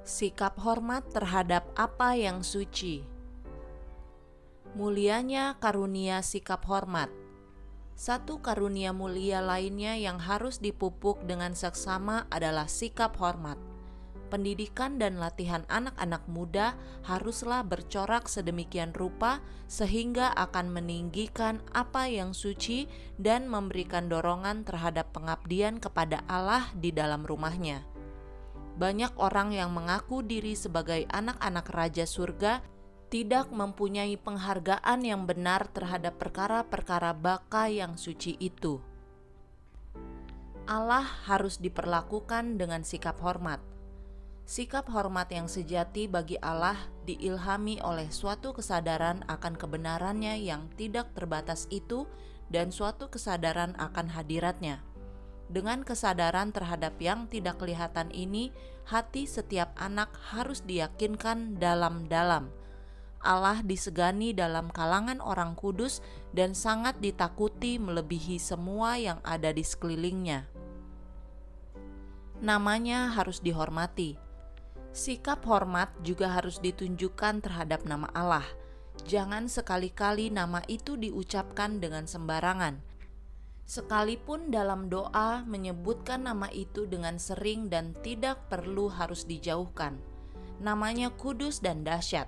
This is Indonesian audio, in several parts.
Sikap hormat terhadap apa yang suci. Mulianya karunia sikap hormat. Satu karunia mulia lainnya yang harus dipupuk dengan seksama adalah sikap hormat. Pendidikan dan latihan anak-anak muda haruslah bercorak sedemikian rupa sehingga akan meninggikan apa yang suci dan memberikan dorongan terhadap pengabdian kepada Allah di dalam rumahnya banyak orang yang mengaku diri sebagai anak-anak raja surga tidak mempunyai penghargaan yang benar terhadap perkara-perkara baka yang suci itu. Allah harus diperlakukan dengan sikap hormat. Sikap hormat yang sejati bagi Allah diilhami oleh suatu kesadaran akan kebenarannya yang tidak terbatas itu dan suatu kesadaran akan hadiratnya. Dengan kesadaran terhadap yang tidak kelihatan ini, hati setiap anak harus diyakinkan dalam-dalam. Allah disegani dalam kalangan orang kudus dan sangat ditakuti melebihi semua yang ada di sekelilingnya. Namanya harus dihormati. Sikap hormat juga harus ditunjukkan terhadap nama Allah. Jangan sekali-kali nama itu diucapkan dengan sembarangan Sekalipun dalam doa menyebutkan nama itu dengan sering dan tidak perlu harus dijauhkan. Namanya kudus dan dahsyat.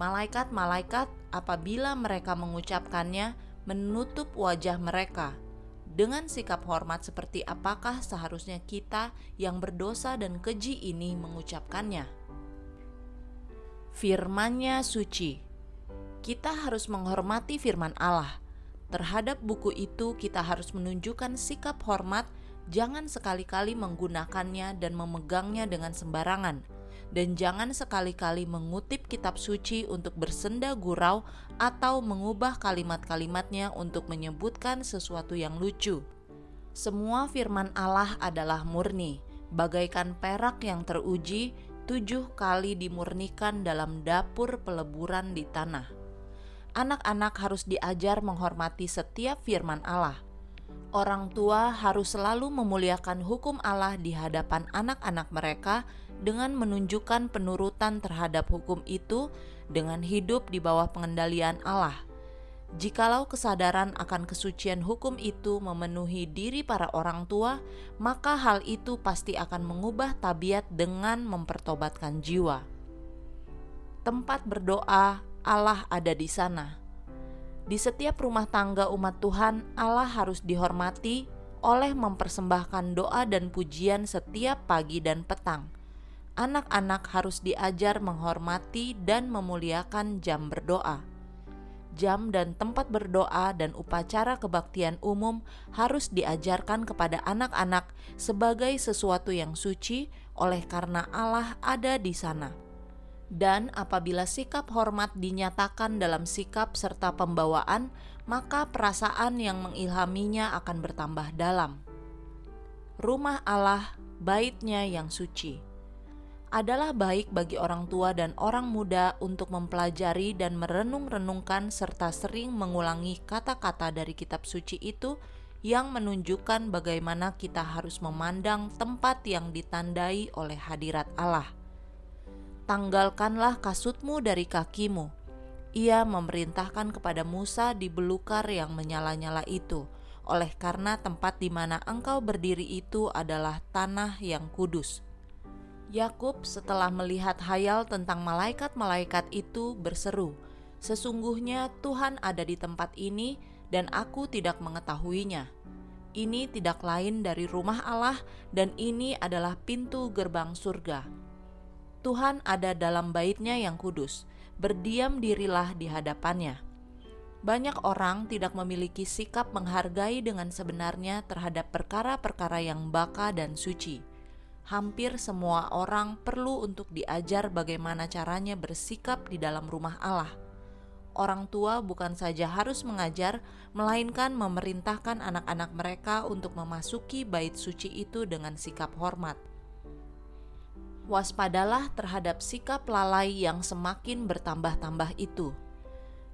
Malaikat-malaikat apabila mereka mengucapkannya menutup wajah mereka. Dengan sikap hormat seperti apakah seharusnya kita yang berdosa dan keji ini mengucapkannya? Firmannya suci. Kita harus menghormati firman Allah Terhadap buku itu, kita harus menunjukkan sikap hormat, jangan sekali-kali menggunakannya dan memegangnya dengan sembarangan, dan jangan sekali-kali mengutip kitab suci untuk bersenda gurau atau mengubah kalimat-kalimatnya untuk menyebutkan sesuatu yang lucu. Semua firman Allah adalah murni, bagaikan perak yang teruji, tujuh kali dimurnikan dalam dapur peleburan di tanah anak-anak harus diajar menghormati setiap firman Allah. Orang tua harus selalu memuliakan hukum Allah di hadapan anak-anak mereka dengan menunjukkan penurutan terhadap hukum itu dengan hidup di bawah pengendalian Allah. Jikalau kesadaran akan kesucian hukum itu memenuhi diri para orang tua, maka hal itu pasti akan mengubah tabiat dengan mempertobatkan jiwa. Tempat berdoa Allah ada di sana. Di setiap rumah tangga umat Tuhan, Allah harus dihormati oleh mempersembahkan doa dan pujian setiap pagi dan petang. Anak-anak harus diajar menghormati dan memuliakan jam berdoa. Jam dan tempat berdoa dan upacara kebaktian umum harus diajarkan kepada anak-anak sebagai sesuatu yang suci, oleh karena Allah ada di sana dan apabila sikap hormat dinyatakan dalam sikap serta pembawaan, maka perasaan yang mengilhaminya akan bertambah dalam. Rumah Allah, baitnya yang suci, adalah baik bagi orang tua dan orang muda untuk mempelajari dan merenung-renungkan serta sering mengulangi kata-kata dari kitab suci itu yang menunjukkan bagaimana kita harus memandang tempat yang ditandai oleh hadirat Allah tanggalkanlah kasutmu dari kakimu. Ia memerintahkan kepada Musa di belukar yang menyala-nyala itu, oleh karena tempat di mana engkau berdiri itu adalah tanah yang kudus. Yakub setelah melihat hayal tentang malaikat-malaikat itu berseru, "Sesungguhnya Tuhan ada di tempat ini dan aku tidak mengetahuinya." Ini tidak lain dari rumah Allah dan ini adalah pintu gerbang surga. Tuhan ada dalam baitnya yang kudus, berdiam dirilah di hadapannya. Banyak orang tidak memiliki sikap menghargai dengan sebenarnya terhadap perkara-perkara yang baka dan suci. Hampir semua orang perlu untuk diajar bagaimana caranya bersikap di dalam rumah Allah. Orang tua bukan saja harus mengajar, melainkan memerintahkan anak-anak mereka untuk memasuki bait suci itu dengan sikap hormat waspadalah terhadap sikap lalai yang semakin bertambah-tambah itu.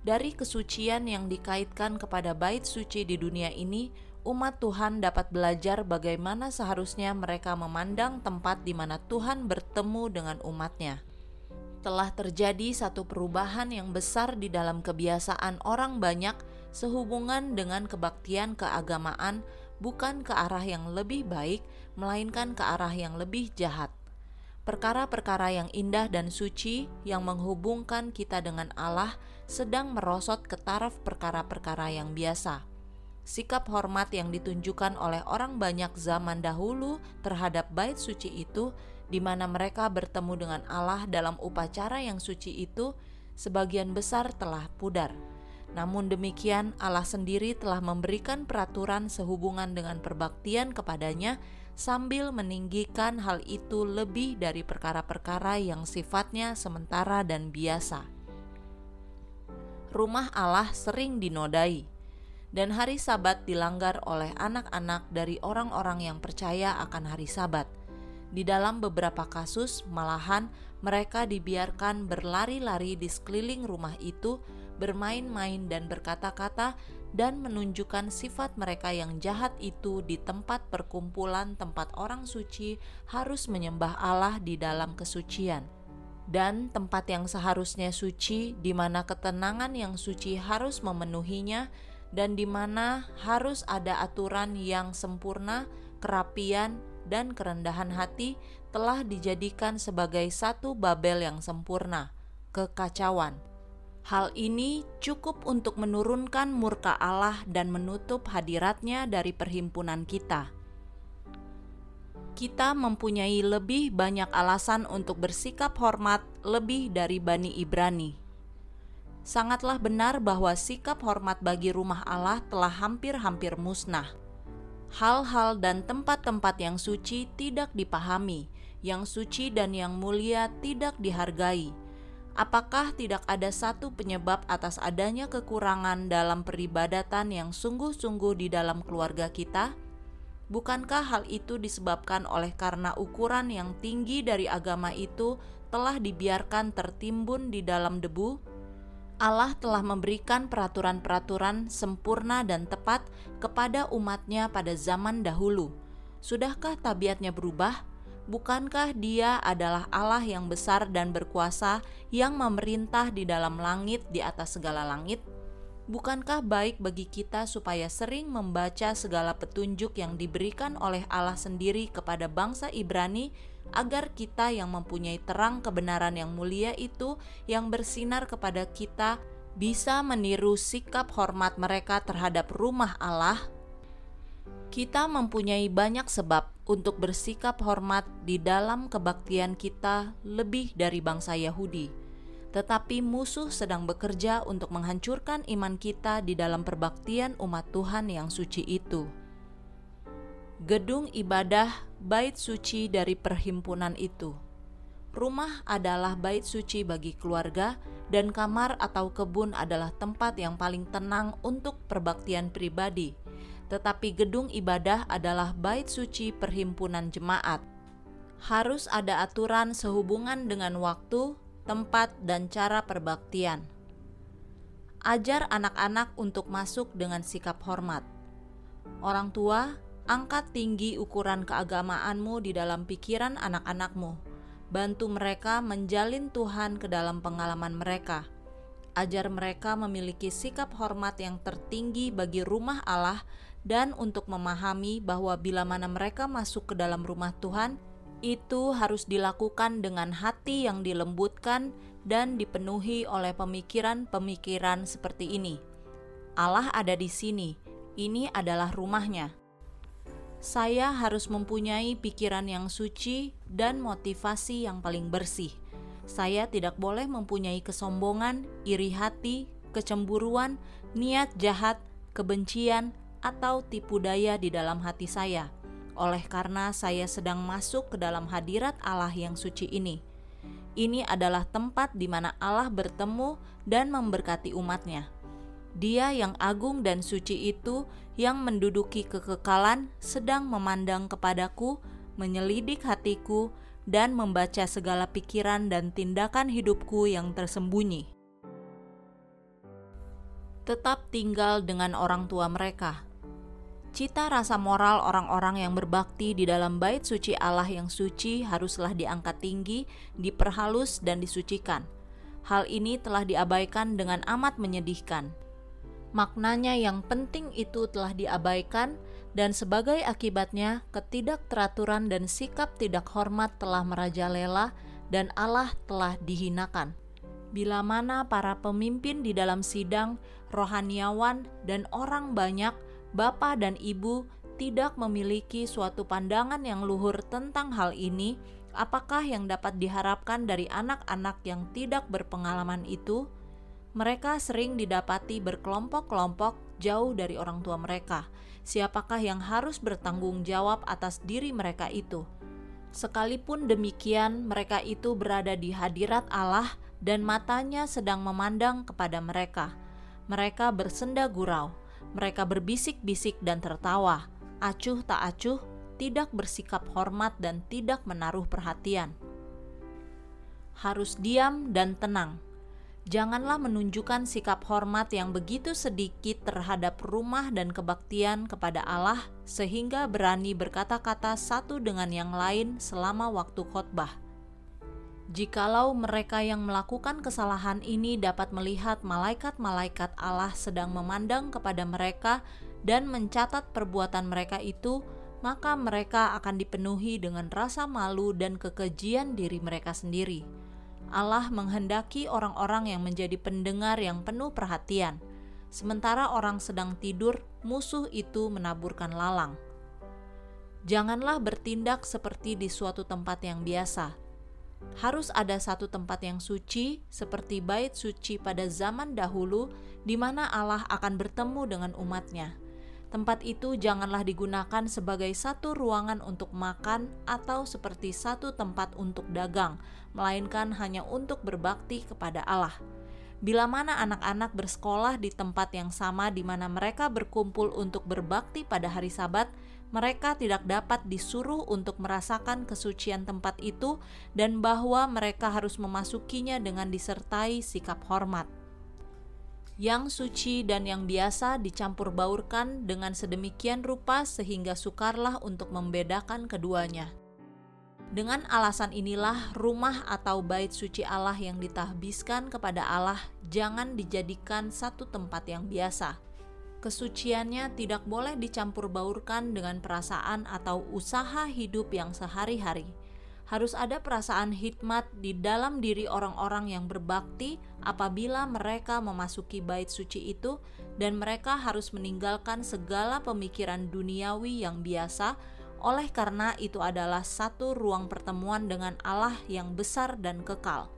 Dari kesucian yang dikaitkan kepada bait suci di dunia ini, umat Tuhan dapat belajar bagaimana seharusnya mereka memandang tempat di mana Tuhan bertemu dengan umatnya. Telah terjadi satu perubahan yang besar di dalam kebiasaan orang banyak sehubungan dengan kebaktian keagamaan, bukan ke arah yang lebih baik, melainkan ke arah yang lebih jahat. Perkara-perkara yang indah dan suci yang menghubungkan kita dengan Allah sedang merosot ke taraf perkara-perkara yang biasa sikap hormat yang ditunjukkan oleh orang banyak zaman dahulu terhadap bait suci itu, di mana mereka bertemu dengan Allah dalam upacara yang suci itu, sebagian besar telah pudar. Namun demikian, Allah sendiri telah memberikan peraturan sehubungan dengan perbaktian kepadanya, sambil meninggikan hal itu lebih dari perkara-perkara yang sifatnya sementara dan biasa. Rumah Allah sering dinodai dan hari Sabat dilanggar oleh anak-anak dari orang-orang yang percaya akan hari Sabat. Di dalam beberapa kasus, malahan mereka dibiarkan berlari-lari di sekeliling rumah itu, bermain-main dan berkata-kata, dan menunjukkan sifat mereka yang jahat itu di tempat perkumpulan tempat orang suci harus menyembah Allah di dalam kesucian. Dan tempat yang seharusnya suci, di mana ketenangan yang suci harus memenuhinya, dan di mana harus ada aturan yang sempurna, kerapian, dan kerendahan hati telah dijadikan sebagai satu Babel yang sempurna, kekacauan. Hal ini cukup untuk menurunkan murka Allah dan menutup hadiratnya dari perhimpunan kita. Kita mempunyai lebih banyak alasan untuk bersikap hormat lebih dari Bani Ibrani sangatlah benar bahwa sikap hormat bagi rumah Allah telah hampir-hampir musnah. Hal-hal dan tempat-tempat yang suci tidak dipahami, yang suci dan yang mulia tidak dihargai. Apakah tidak ada satu penyebab atas adanya kekurangan dalam peribadatan yang sungguh-sungguh di dalam keluarga kita? Bukankah hal itu disebabkan oleh karena ukuran yang tinggi dari agama itu telah dibiarkan tertimbun di dalam debu? Allah telah memberikan peraturan-peraturan sempurna dan tepat kepada umatnya pada zaman dahulu. Sudahkah tabiatnya berubah? Bukankah dia adalah Allah yang besar dan berkuasa yang memerintah di dalam langit di atas segala langit? Bukankah baik bagi kita supaya sering membaca segala petunjuk yang diberikan oleh Allah sendiri kepada bangsa Ibrani agar kita yang mempunyai terang kebenaran yang mulia itu yang bersinar kepada kita bisa meniru sikap hormat mereka terhadap rumah Allah. Kita mempunyai banyak sebab untuk bersikap hormat di dalam kebaktian kita lebih dari bangsa Yahudi. Tetapi musuh sedang bekerja untuk menghancurkan iman kita di dalam perbaktian umat Tuhan yang suci itu gedung ibadah bait suci dari perhimpunan itu. Rumah adalah bait suci bagi keluarga, dan kamar atau kebun adalah tempat yang paling tenang untuk perbaktian pribadi. Tetapi gedung ibadah adalah bait suci perhimpunan jemaat. Harus ada aturan sehubungan dengan waktu, tempat, dan cara perbaktian. Ajar anak-anak untuk masuk dengan sikap hormat. Orang tua Angkat tinggi ukuran keagamaanmu di dalam pikiran anak-anakmu. Bantu mereka menjalin Tuhan ke dalam pengalaman mereka. Ajar mereka memiliki sikap hormat yang tertinggi bagi rumah Allah dan untuk memahami bahwa bila mana mereka masuk ke dalam rumah Tuhan, itu harus dilakukan dengan hati yang dilembutkan dan dipenuhi oleh pemikiran-pemikiran seperti ini. Allah ada di sini, ini adalah rumahnya saya harus mempunyai pikiran yang suci dan motivasi yang paling bersih. Saya tidak boleh mempunyai kesombongan, iri hati, kecemburuan, niat jahat, kebencian, atau tipu daya di dalam hati saya. Oleh karena saya sedang masuk ke dalam hadirat Allah yang suci ini. Ini adalah tempat di mana Allah bertemu dan memberkati umatnya. Dia yang agung dan suci itu yang menduduki kekekalan sedang memandang kepadaku, menyelidik hatiku, dan membaca segala pikiran dan tindakan hidupku yang tersembunyi. Tetap tinggal dengan orang tua mereka. Cita rasa moral orang-orang yang berbakti di dalam bait suci Allah yang suci haruslah diangkat tinggi, diperhalus, dan disucikan. Hal ini telah diabaikan dengan amat menyedihkan. Maknanya yang penting itu telah diabaikan, dan sebagai akibatnya ketidakteraturan dan sikap tidak hormat telah merajalela, dan Allah telah dihinakan. Bila mana para pemimpin di dalam sidang, rohaniawan, dan orang banyak – bapak dan ibu tidak memiliki suatu pandangan yang luhur tentang hal ini, apakah yang dapat diharapkan dari anak-anak yang tidak berpengalaman itu? Mereka sering didapati berkelompok-kelompok jauh dari orang tua mereka. Siapakah yang harus bertanggung jawab atas diri mereka itu? Sekalipun demikian, mereka itu berada di hadirat Allah dan matanya sedang memandang kepada mereka. Mereka bersenda gurau mereka berbisik-bisik dan tertawa, acuh tak acuh, tidak bersikap hormat dan tidak menaruh perhatian. Harus diam dan tenang. Janganlah menunjukkan sikap hormat yang begitu sedikit terhadap rumah dan kebaktian kepada Allah, sehingga berani berkata-kata satu dengan yang lain selama waktu khotbah Jikalau mereka yang melakukan kesalahan ini dapat melihat malaikat-malaikat Allah sedang memandang kepada mereka dan mencatat perbuatan mereka itu, maka mereka akan dipenuhi dengan rasa malu dan kekejian diri mereka sendiri. Allah menghendaki orang-orang yang menjadi pendengar yang penuh perhatian, sementara orang sedang tidur, musuh itu menaburkan lalang. Janganlah bertindak seperti di suatu tempat yang biasa harus ada satu tempat yang suci, seperti bait suci pada zaman dahulu, di mana Allah akan bertemu dengan umatnya. Tempat itu janganlah digunakan sebagai satu ruangan untuk makan atau seperti satu tempat untuk dagang, melainkan hanya untuk berbakti kepada Allah. Bila mana anak-anak bersekolah di tempat yang sama di mana mereka berkumpul untuk berbakti pada hari Sabat, mereka tidak dapat disuruh untuk merasakan kesucian tempat itu dan bahwa mereka harus memasukinya dengan disertai sikap hormat. Yang suci dan yang biasa dicampur baurkan dengan sedemikian rupa sehingga sukarlah untuk membedakan keduanya. Dengan alasan inilah rumah atau bait suci Allah yang ditahbiskan kepada Allah jangan dijadikan satu tempat yang biasa kesuciannya tidak boleh dicampur baurkan dengan perasaan atau usaha hidup yang sehari-hari. Harus ada perasaan hikmat di dalam diri orang-orang yang berbakti apabila mereka memasuki bait suci itu, dan mereka harus meninggalkan segala pemikiran duniawi yang biasa, oleh karena itu adalah satu ruang pertemuan dengan Allah yang besar dan kekal.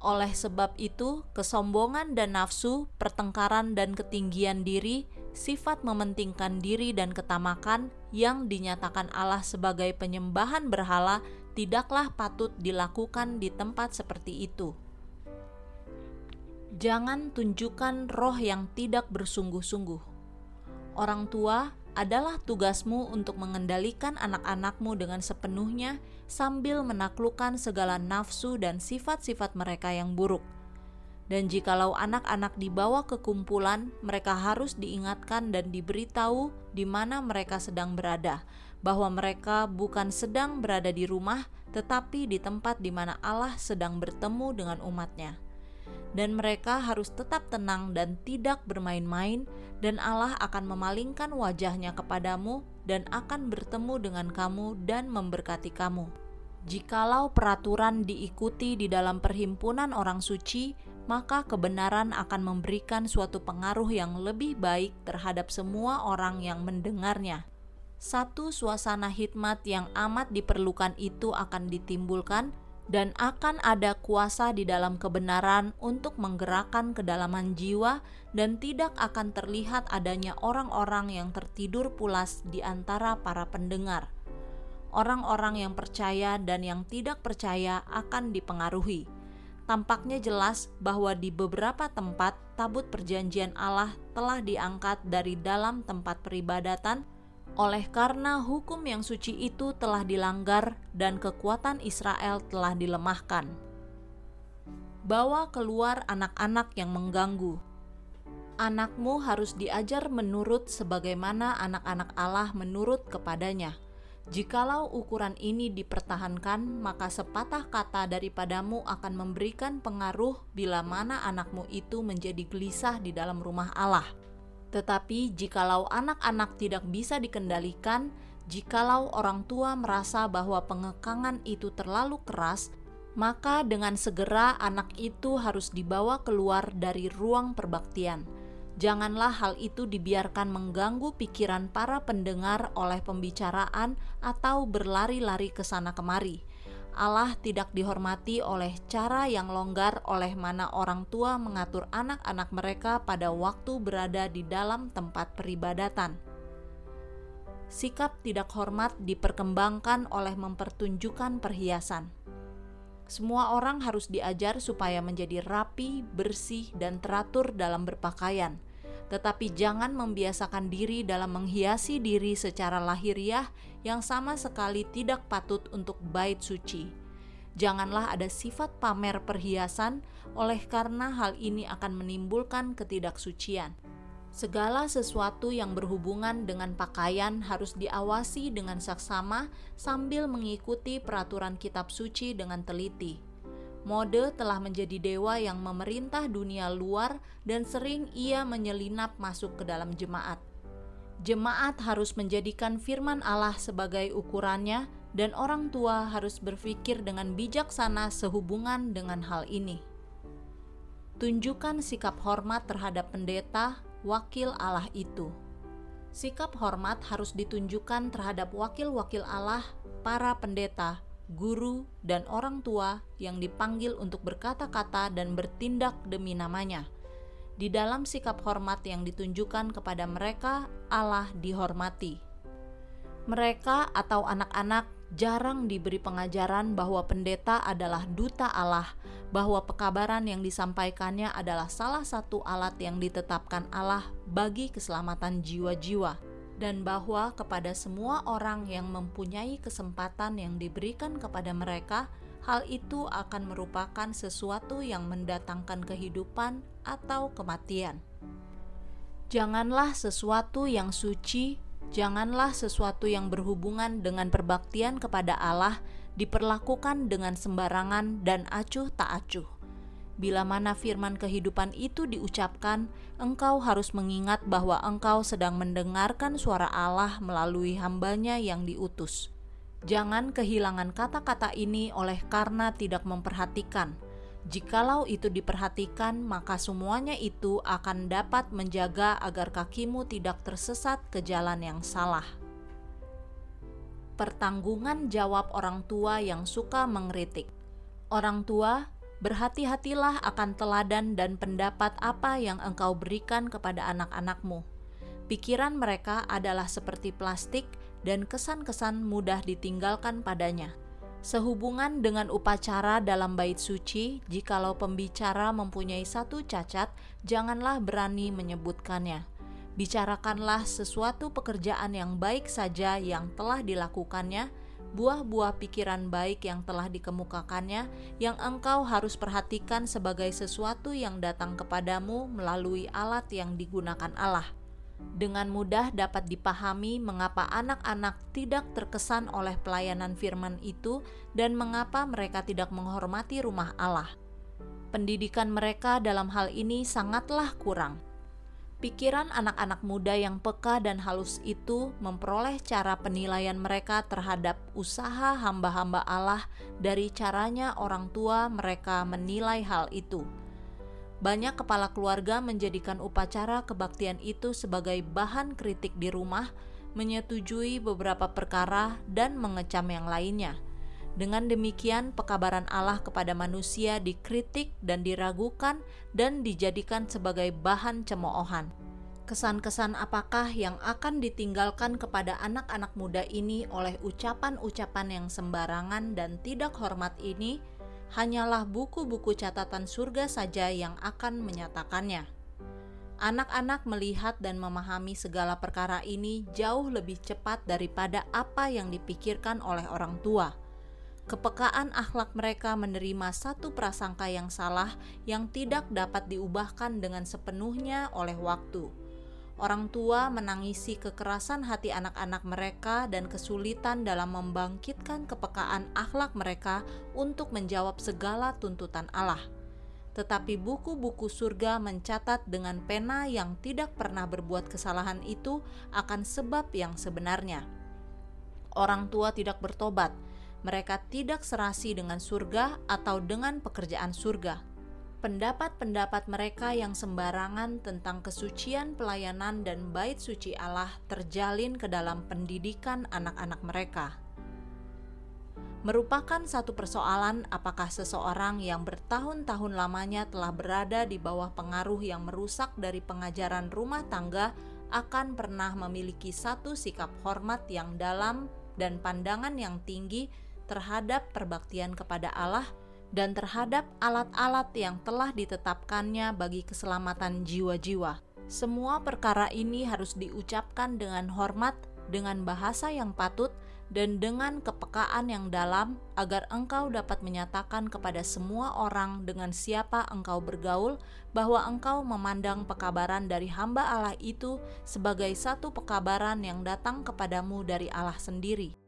Oleh sebab itu, kesombongan dan nafsu, pertengkaran dan ketinggian diri, sifat mementingkan diri dan ketamakan yang dinyatakan Allah sebagai penyembahan berhala tidaklah patut dilakukan di tempat seperti itu. Jangan tunjukkan roh yang tidak bersungguh-sungguh. Orang tua adalah tugasmu untuk mengendalikan anak-anakmu dengan sepenuhnya sambil menaklukkan segala nafsu dan sifat-sifat mereka yang buruk. Dan jikalau anak-anak dibawa ke kumpulan, mereka harus diingatkan dan diberitahu di mana mereka sedang berada, bahwa mereka bukan sedang berada di rumah, tetapi di tempat di mana Allah sedang bertemu dengan umatnya dan mereka harus tetap tenang dan tidak bermain-main, dan Allah akan memalingkan wajahnya kepadamu dan akan bertemu dengan kamu dan memberkati kamu. Jikalau peraturan diikuti di dalam perhimpunan orang suci, maka kebenaran akan memberikan suatu pengaruh yang lebih baik terhadap semua orang yang mendengarnya. Satu suasana hikmat yang amat diperlukan itu akan ditimbulkan dan akan ada kuasa di dalam kebenaran untuk menggerakkan kedalaman jiwa dan tidak akan terlihat adanya orang-orang yang tertidur pulas di antara para pendengar. Orang-orang yang percaya dan yang tidak percaya akan dipengaruhi. Tampaknya jelas bahwa di beberapa tempat tabut perjanjian Allah telah diangkat dari dalam tempat peribadatan oleh karena hukum yang suci itu telah dilanggar dan kekuatan Israel telah dilemahkan. Bawa keluar anak-anak yang mengganggu. Anakmu harus diajar menurut sebagaimana anak-anak Allah menurut kepadanya. Jikalau ukuran ini dipertahankan, maka sepatah kata daripadamu akan memberikan pengaruh bila mana anakmu itu menjadi gelisah di dalam rumah Allah. Tetapi jikalau anak-anak tidak bisa dikendalikan, jikalau orang tua merasa bahwa pengekangan itu terlalu keras, maka dengan segera anak itu harus dibawa keluar dari ruang perbaktian Janganlah hal itu dibiarkan mengganggu pikiran para pendengar oleh pembicaraan atau berlari-lari ke sana kemari. Allah tidak dihormati oleh cara yang longgar oleh mana orang tua mengatur anak-anak mereka pada waktu berada di dalam tempat peribadatan. Sikap tidak hormat diperkembangkan oleh mempertunjukkan perhiasan. Semua orang harus diajar supaya menjadi rapi, bersih, dan teratur dalam berpakaian tetapi jangan membiasakan diri dalam menghiasi diri secara lahiriah yang sama sekali tidak patut untuk bait suci. Janganlah ada sifat pamer perhiasan, oleh karena hal ini akan menimbulkan ketidaksucian. Segala sesuatu yang berhubungan dengan pakaian harus diawasi dengan saksama sambil mengikuti peraturan kitab suci dengan teliti Mode telah menjadi dewa yang memerintah dunia luar dan sering ia menyelinap masuk ke dalam jemaat. Jemaat harus menjadikan firman Allah sebagai ukurannya dan orang tua harus berpikir dengan bijaksana sehubungan dengan hal ini. Tunjukkan sikap hormat terhadap pendeta, wakil Allah itu. Sikap hormat harus ditunjukkan terhadap wakil-wakil Allah, para pendeta, guru, dan orang tua yang dipanggil untuk berkata-kata dan bertindak demi namanya. Di dalam sikap hormat yang ditunjukkan kepada mereka, Allah dihormati. Mereka atau anak-anak jarang diberi pengajaran bahwa pendeta adalah duta Allah, bahwa pekabaran yang disampaikannya adalah salah satu alat yang ditetapkan Allah bagi keselamatan jiwa-jiwa dan bahwa kepada semua orang yang mempunyai kesempatan yang diberikan kepada mereka, hal itu akan merupakan sesuatu yang mendatangkan kehidupan atau kematian. Janganlah sesuatu yang suci, janganlah sesuatu yang berhubungan dengan perbaktian kepada Allah diperlakukan dengan sembarangan dan acuh tak acuh Bila mana firman kehidupan itu diucapkan, engkau harus mengingat bahwa engkau sedang mendengarkan suara Allah melalui hambanya yang diutus. Jangan kehilangan kata-kata ini oleh karena tidak memperhatikan. Jikalau itu diperhatikan, maka semuanya itu akan dapat menjaga agar kakimu tidak tersesat ke jalan yang salah. Pertanggungan jawab orang tua yang suka mengkritik. Orang tua Berhati-hatilah akan teladan dan pendapat apa yang engkau berikan kepada anak-anakmu. Pikiran mereka adalah seperti plastik dan kesan-kesan mudah ditinggalkan padanya. Sehubungan dengan upacara dalam bait suci, jikalau pembicara mempunyai satu cacat, janganlah berani menyebutkannya. Bicarakanlah sesuatu pekerjaan yang baik saja yang telah dilakukannya, buah-buah pikiran baik yang telah dikemukakannya, yang engkau harus perhatikan sebagai sesuatu yang datang kepadamu melalui alat yang digunakan Allah. Dengan mudah dapat dipahami mengapa anak-anak tidak terkesan oleh pelayanan firman itu dan mengapa mereka tidak menghormati rumah Allah. Pendidikan mereka dalam hal ini sangatlah kurang Pikiran anak-anak muda yang peka dan halus itu memperoleh cara penilaian mereka terhadap usaha hamba-hamba Allah dari caranya orang tua mereka menilai hal itu. Banyak kepala keluarga menjadikan upacara kebaktian itu sebagai bahan kritik di rumah, menyetujui beberapa perkara, dan mengecam yang lainnya dengan demikian, pekabaran Allah kepada manusia dikritik dan diragukan, dan dijadikan sebagai bahan cemoohan. Kesan-kesan apakah yang akan ditinggalkan kepada anak-anak muda ini oleh ucapan-ucapan yang sembarangan dan tidak hormat ini? Hanyalah buku-buku catatan surga saja yang akan menyatakannya. Anak-anak melihat dan memahami segala perkara ini jauh lebih cepat daripada apa yang dipikirkan oleh orang tua Kepekaan akhlak mereka menerima satu prasangka yang salah yang tidak dapat diubahkan dengan sepenuhnya oleh waktu. Orang tua menangisi kekerasan hati anak-anak mereka dan kesulitan dalam membangkitkan kepekaan akhlak mereka untuk menjawab segala tuntutan Allah. Tetapi buku-buku surga mencatat dengan pena yang tidak pernah berbuat kesalahan itu akan sebab yang sebenarnya. Orang tua tidak bertobat mereka tidak serasi dengan surga atau dengan pekerjaan surga. Pendapat-pendapat mereka yang sembarangan tentang kesucian pelayanan dan bait suci Allah terjalin ke dalam pendidikan anak-anak mereka. Merupakan satu persoalan apakah seseorang yang bertahun-tahun lamanya telah berada di bawah pengaruh yang merusak dari pengajaran rumah tangga akan pernah memiliki satu sikap hormat yang dalam dan pandangan yang tinggi terhadap perbaktian kepada Allah dan terhadap alat-alat yang telah ditetapkannya bagi keselamatan jiwa-jiwa. Semua perkara ini harus diucapkan dengan hormat, dengan bahasa yang patut, dan dengan kepekaan yang dalam, agar engkau dapat menyatakan kepada semua orang dengan siapa engkau bergaul bahwa engkau memandang pekabaran dari hamba Allah itu sebagai satu pekabaran yang datang kepadamu dari Allah sendiri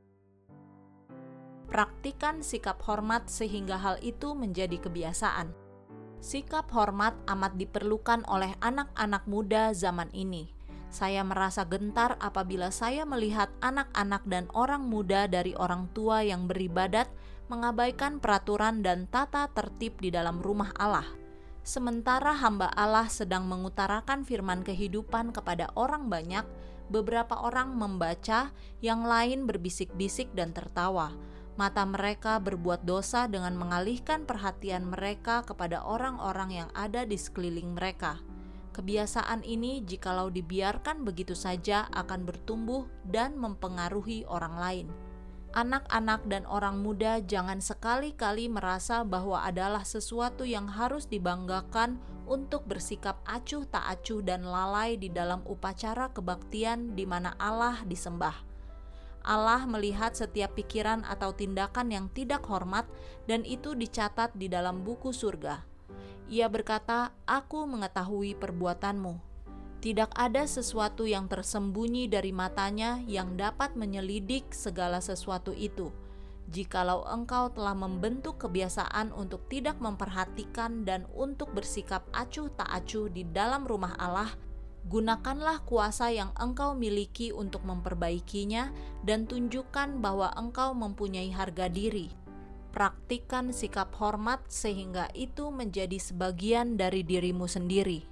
praktikan sikap hormat sehingga hal itu menjadi kebiasaan. Sikap hormat amat diperlukan oleh anak-anak muda zaman ini. Saya merasa gentar apabila saya melihat anak-anak dan orang muda dari orang tua yang beribadat mengabaikan peraturan dan tata tertib di dalam rumah Allah. Sementara hamba Allah sedang mengutarakan firman kehidupan kepada orang banyak, beberapa orang membaca, yang lain berbisik-bisik dan tertawa mata mereka berbuat dosa dengan mengalihkan perhatian mereka kepada orang-orang yang ada di sekeliling mereka. Kebiasaan ini, jikalau dibiarkan begitu saja, akan bertumbuh dan mempengaruhi orang lain. Anak-anak dan orang muda jangan sekali-kali merasa bahwa adalah sesuatu yang harus dibanggakan untuk bersikap acuh tak acuh dan lalai di dalam upacara kebaktian di mana Allah disembah Allah melihat setiap pikiran atau tindakan yang tidak hormat, dan itu dicatat di dalam buku surga. Ia berkata, "Aku mengetahui perbuatanmu." Tidak ada sesuatu yang tersembunyi dari matanya yang dapat menyelidik segala sesuatu itu. Jikalau engkau telah membentuk kebiasaan untuk tidak memperhatikan dan untuk bersikap acuh tak acuh di dalam rumah Allah, Gunakanlah kuasa yang engkau miliki untuk memperbaikinya, dan tunjukkan bahwa engkau mempunyai harga diri. Praktikan sikap hormat sehingga itu menjadi sebagian dari dirimu sendiri.